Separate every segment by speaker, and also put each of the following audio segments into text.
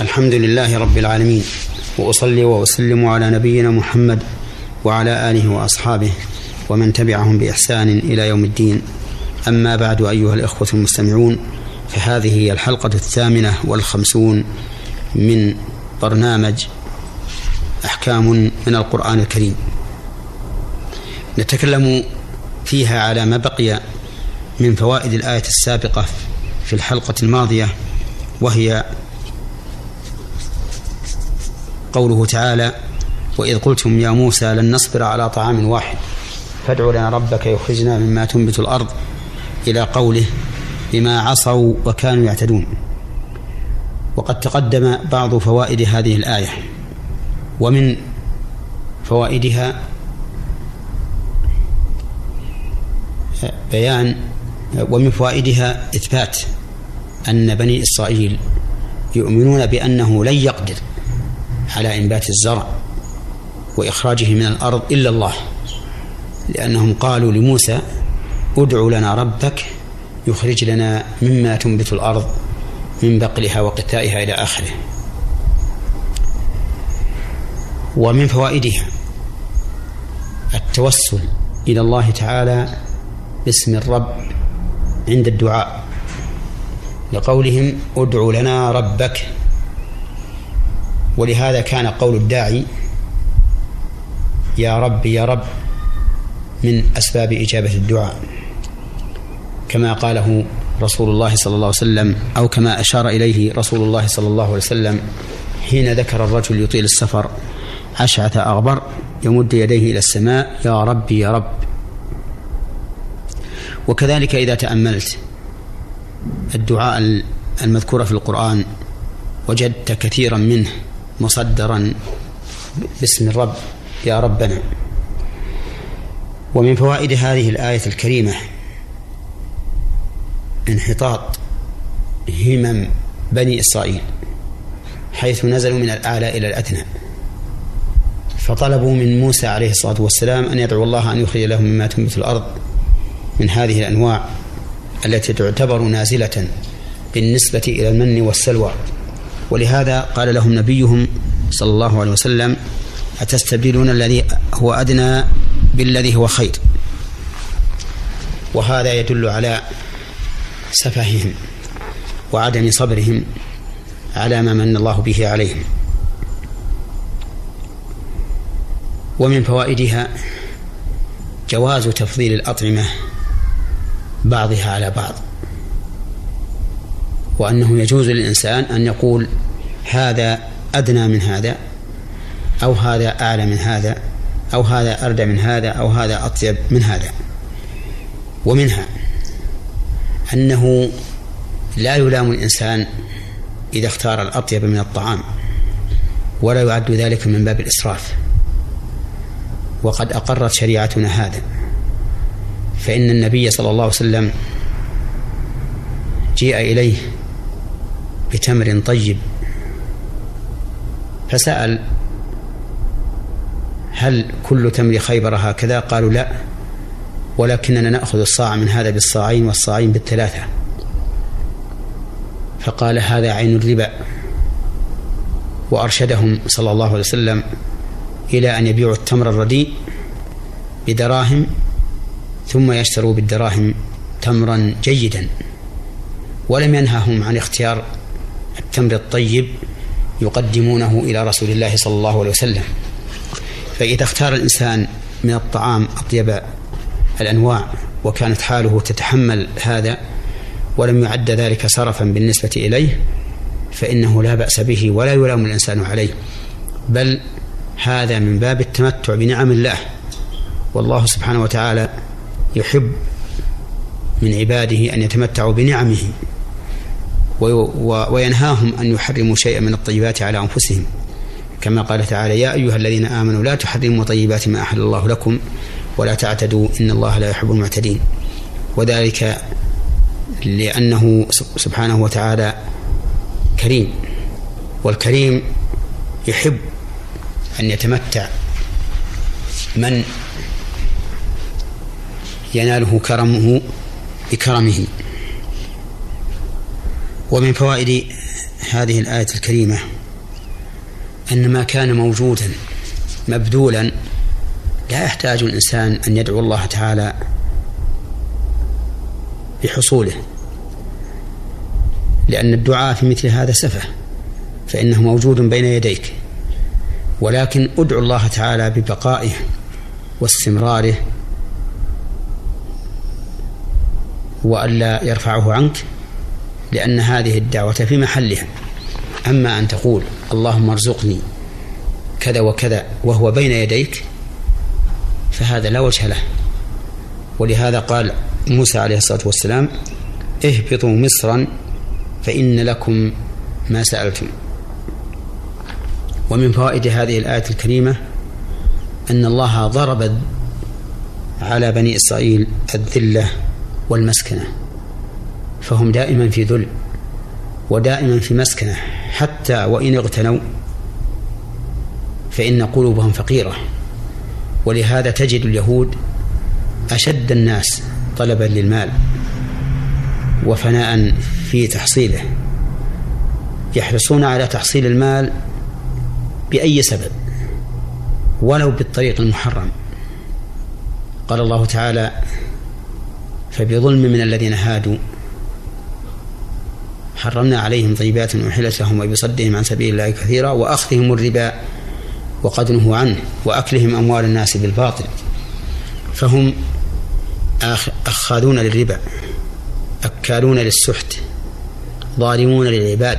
Speaker 1: الحمد لله رب العالمين وأصلي وأسلم على نبينا محمد وعلى آله وأصحابه ومن تبعهم بإحسان إلى يوم الدين. أما بعد أيها الإخوة المستمعون فهذه هي الحلقة الثامنة والخمسون من برنامج أحكام من القرآن الكريم. نتكلم فيها على ما بقي من فوائد الآية السابقة في الحلقة الماضية وهي قوله تعالى وإذ قلتم يا موسى لن نصبر على طعام واحد فادع لنا ربك يخرجنا مما تنبت الأرض إلى قوله بما عصوا وكانوا يعتدون. وقد تقدم بعض فوائد هذه الآية. ومن فوائدها بيان ومن فوائدها إثبات أن بني إسرائيل يؤمنون بأنه لن يقدر. على إنبات الزرع وإخراجه من الأرض إلا الله لأنهم قالوا لموسى ادع لنا ربك يخرج لنا مما تنبت الأرض من بقلها وقثائها إلى آخره. ومن فوائدها التوسل إلى الله تعالى باسم الرب عند الدعاء لقولهم ادع لنا ربك ولهذا كان قول الداعي يا رب يا رب من أسباب إجابة الدعاء. كما قاله رسول الله صلى الله عليه وسلم أو كما أشار إليه رسول الله صلى الله عليه وسلم حين ذكر الرجل يطيل السفر أشعث أغبر يمد يديه إلى السماء يا رب يا رب. وكذلك إذا تأملت الدعاء المذكور في القرآن وجدت كثيرا منه مصدرا باسم الرب يا ربنا. ومن فوائد هذه الآية الكريمة انحطاط همم بني إسرائيل حيث نزلوا من الأعلى إلى الأدنى فطلبوا من موسى عليه الصلاة والسلام أن يدعو الله أن يخرج لهم مما تنبت الأرض من هذه الأنواع التي تعتبر نازلة بالنسبة إلى المن والسلوى. ولهذا قال لهم نبيهم صلى الله عليه وسلم أتستبدلون الذي هو أدنى بالذي هو خير؟ وهذا يدل على سفههم وعدم صبرهم على ما من الله به عليهم. ومن فوائدها جواز تفضيل الأطعمة بعضها على بعض. وأنه يجوز للإنسان أن يقول هذا أدنى من هذا أو هذا أعلى من هذا أو هذا أردى من هذا أو هذا أطيب من هذا ومنها أنه لا يلام الإنسان إذا اختار الأطيب من الطعام ولا يعد ذلك من باب الإسراف وقد أقرت شريعتنا هذا فإن النبي صلى الله عليه وسلم جيء إليه بتمر طيب. فسأل هل كل تمر خيبر هكذا؟ قالوا لا ولكننا نأخذ الصاع من هذا بالصاعين والصاعين بالثلاثة. فقال هذا عين الربا. وأرشدهم صلى الله عليه وسلم إلى أن يبيعوا التمر الرديء بدراهم ثم يشتروا بالدراهم تمرا جيدا. ولم ينههم عن اختيار التمر الطيب يقدمونه إلى رسول الله صلى الله عليه وسلم. فإذا اختار الإنسان من الطعام أطيب الأنواع وكانت حاله تتحمل هذا ولم يعد ذلك سرفا بالنسبة إليه فإنه لا بأس به ولا يلام الإنسان عليه. بل هذا من باب التمتع بنعم الله. والله سبحانه وتعالى يحب من عباده أن يتمتعوا بنعمه. وينهاهم أن يحرموا شيئا من الطيبات على أنفسهم. كما قال تعالى يا أيها الذين آمنوا لا تحرموا طيبات ما أحل الله لكم ولا تعتدوا إن الله لا يحب المعتدين. وذلك لأنه سبحانه وتعالى كريم والكريم يحب أن يتمتع من يناله كرمه بكرمه. ومن فوائد هذه الآية الكريمة أن ما كان موجودا مبذولا لا يحتاج الإنسان أن يدعو الله تعالى بحصوله لأن الدعاء في مثل هذا سفه فإنه موجود بين يديك ولكن ادعو الله تعالى ببقائه واستمراره وألا يرفعه عنك لأن هذه الدعوة في محلها. أما أن تقول اللهم ارزقني كذا وكذا وهو بين يديك فهذا لا وجه له. ولهذا قال موسى عليه الصلاة والسلام اهبطوا مصرا فإن لكم ما سألتم. ومن فوائد هذه الآية الكريمة أن الله ضرب على بني إسرائيل الذلة والمسكنة. فهم دائما في ذل ودائما في مسكنة حتى وإن اغتنوا فإن قلوبهم فقيرة. ولهذا تجد اليهود أشد الناس طلبا للمال وفناء في تحصيله يحرصون على تحصيل المال بأي سبب؟ ولو بالطريق المحرم. قال الله تعالى فبظلم من الذين هادوا حرمنا عليهم طيبات أحلت لهم وبصدهم عن سبيل الله كثيرا وأخذهم الربا وقد نهوا عنه وأكلهم أموال الناس بالباطل. فهم أخاذون للربا أكالون للسحت ظالمون للعباد.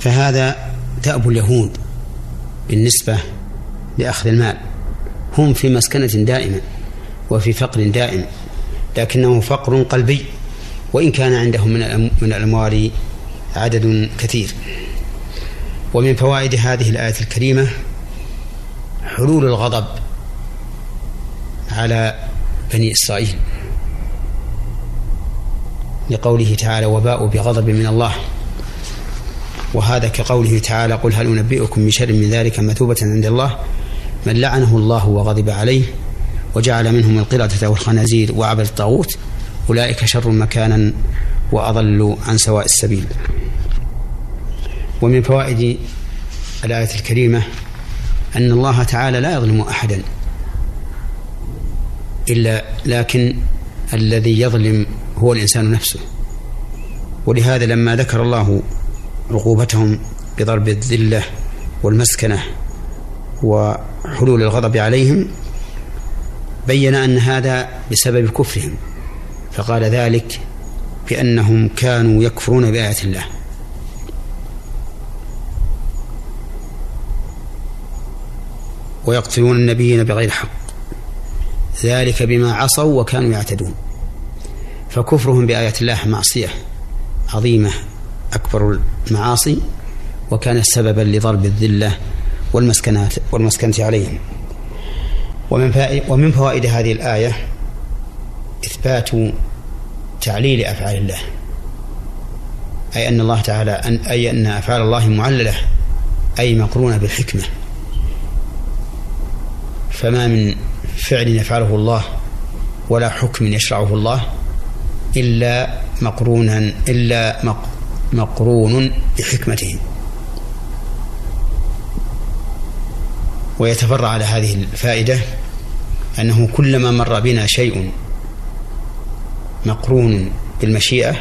Speaker 1: فهذا تأب اليهود بالنسبة لأخذ المال. هم في مسكنة دائمة وفي فقر دائم لكنه فقر قلبي. وإن كان عندهم من من الأموال عدد كثير. ومن فوائد هذه الآية الكريمة حلول الغضب على بني إسرائيل. لقوله تعالى وباءوا بغضب من الله. وهذا كقوله تعالى قل هل أنبئكم بشر من ذلك مثوبة عند الله؟ من لعنه الله وغضب عليه وجعل منهم القردة والخنازير وعبد الطاغوت أولئك شر مكانا وأضل عن سواء السبيل. ومن فوائد الآية الكريمة أن الله تعالى لا يظلم أحدا إلا لكن الذي يظلم هو الإنسان نفسه. ولهذا لما ذكر الله عقوبتهم بضرب الذلة والمسكنة وحلول الغضب عليهم بين أن هذا بسبب كفرهم. فقال ذلك بأنهم كانوا يكفرون بآيات الله. ويقتلون النبيين بغير حق. ذلك بما عصوا وكانوا يعتدون. فكفرهم بآيات الله معصية عظيمة أكبر المعاصي وكانت سببا لضرب الذلة والمسكنات والمسكنة عليهم. ومن ومن فوائد هذه الآية إثبات تعليل أفعال الله أي أن الله تعالى أن أي أن أفعال الله معللة أي مقرونة بالحكمة. فما من فعل يفعله الله ولا حكم يشرعه الله إلا مقرونا إلا مقرون بحكمته. ويتفرع على هذه الفائدة أنه كلما مر بنا شيء مقرون بالمشيئة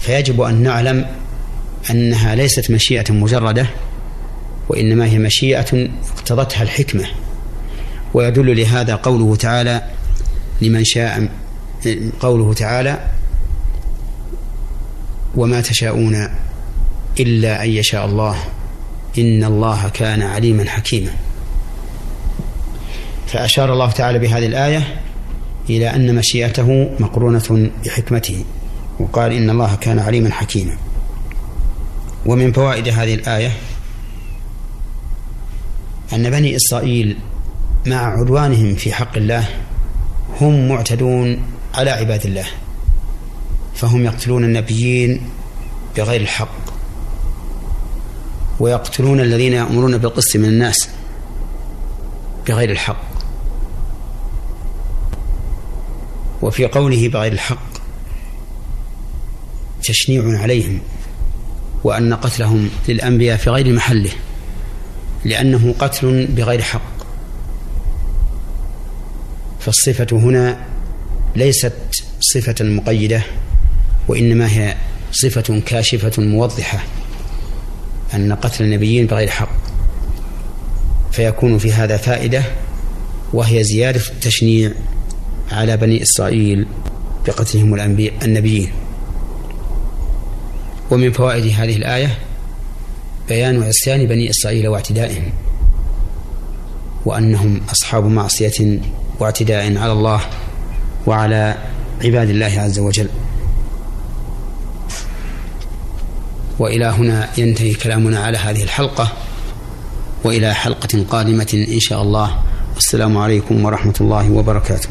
Speaker 1: فيجب أن نعلم أنها ليست مشيئة مجردة وإنما هي مشيئة اقتضتها الحكمة. ويدل لهذا قوله تعالى لمن شاء قوله تعالى وما تشاءون إلا أن يشاء الله إن الله كان عليما حكيما. فأشار الله تعالى بهذه الآية إلى أن مشيئته مقرونة بحكمته. وقال إن الله كان عليما حكيما. ومن فوائد هذه الآية أن بني إسرائيل مع عدوانهم في حق الله هم معتدون على عباد الله. فهم يقتلون النبيين بغير الحق. ويقتلون الذين يأمرون بالقسط من الناس بغير الحق. وفي قوله بغير الحق تشنيع عليهم وأن قتلهم للأنبياء في غير محله لأنه قتل بغير حق. فالصفة هنا ليست صفة مقيدة وإنما هي صفة كاشفة موضحة أن قتل النبيين بغير حق. فيكون في هذا فائدة وهي زيادة التشنيع على بني إسرائيل بقتلهم الأنبياء النبيين. ومن فوائد هذه الآية بيان عصيان بني إسرائيل واعتدائهم وأنهم أصحاب معصية واعتداء على الله وعلى عباد الله عز وجل. وإلى هنا ينتهي كلامنا على هذه الحلقة وإلى حلقة قادمة إن شاء الله. والسلام عليكم ورحمة الله وبركاته.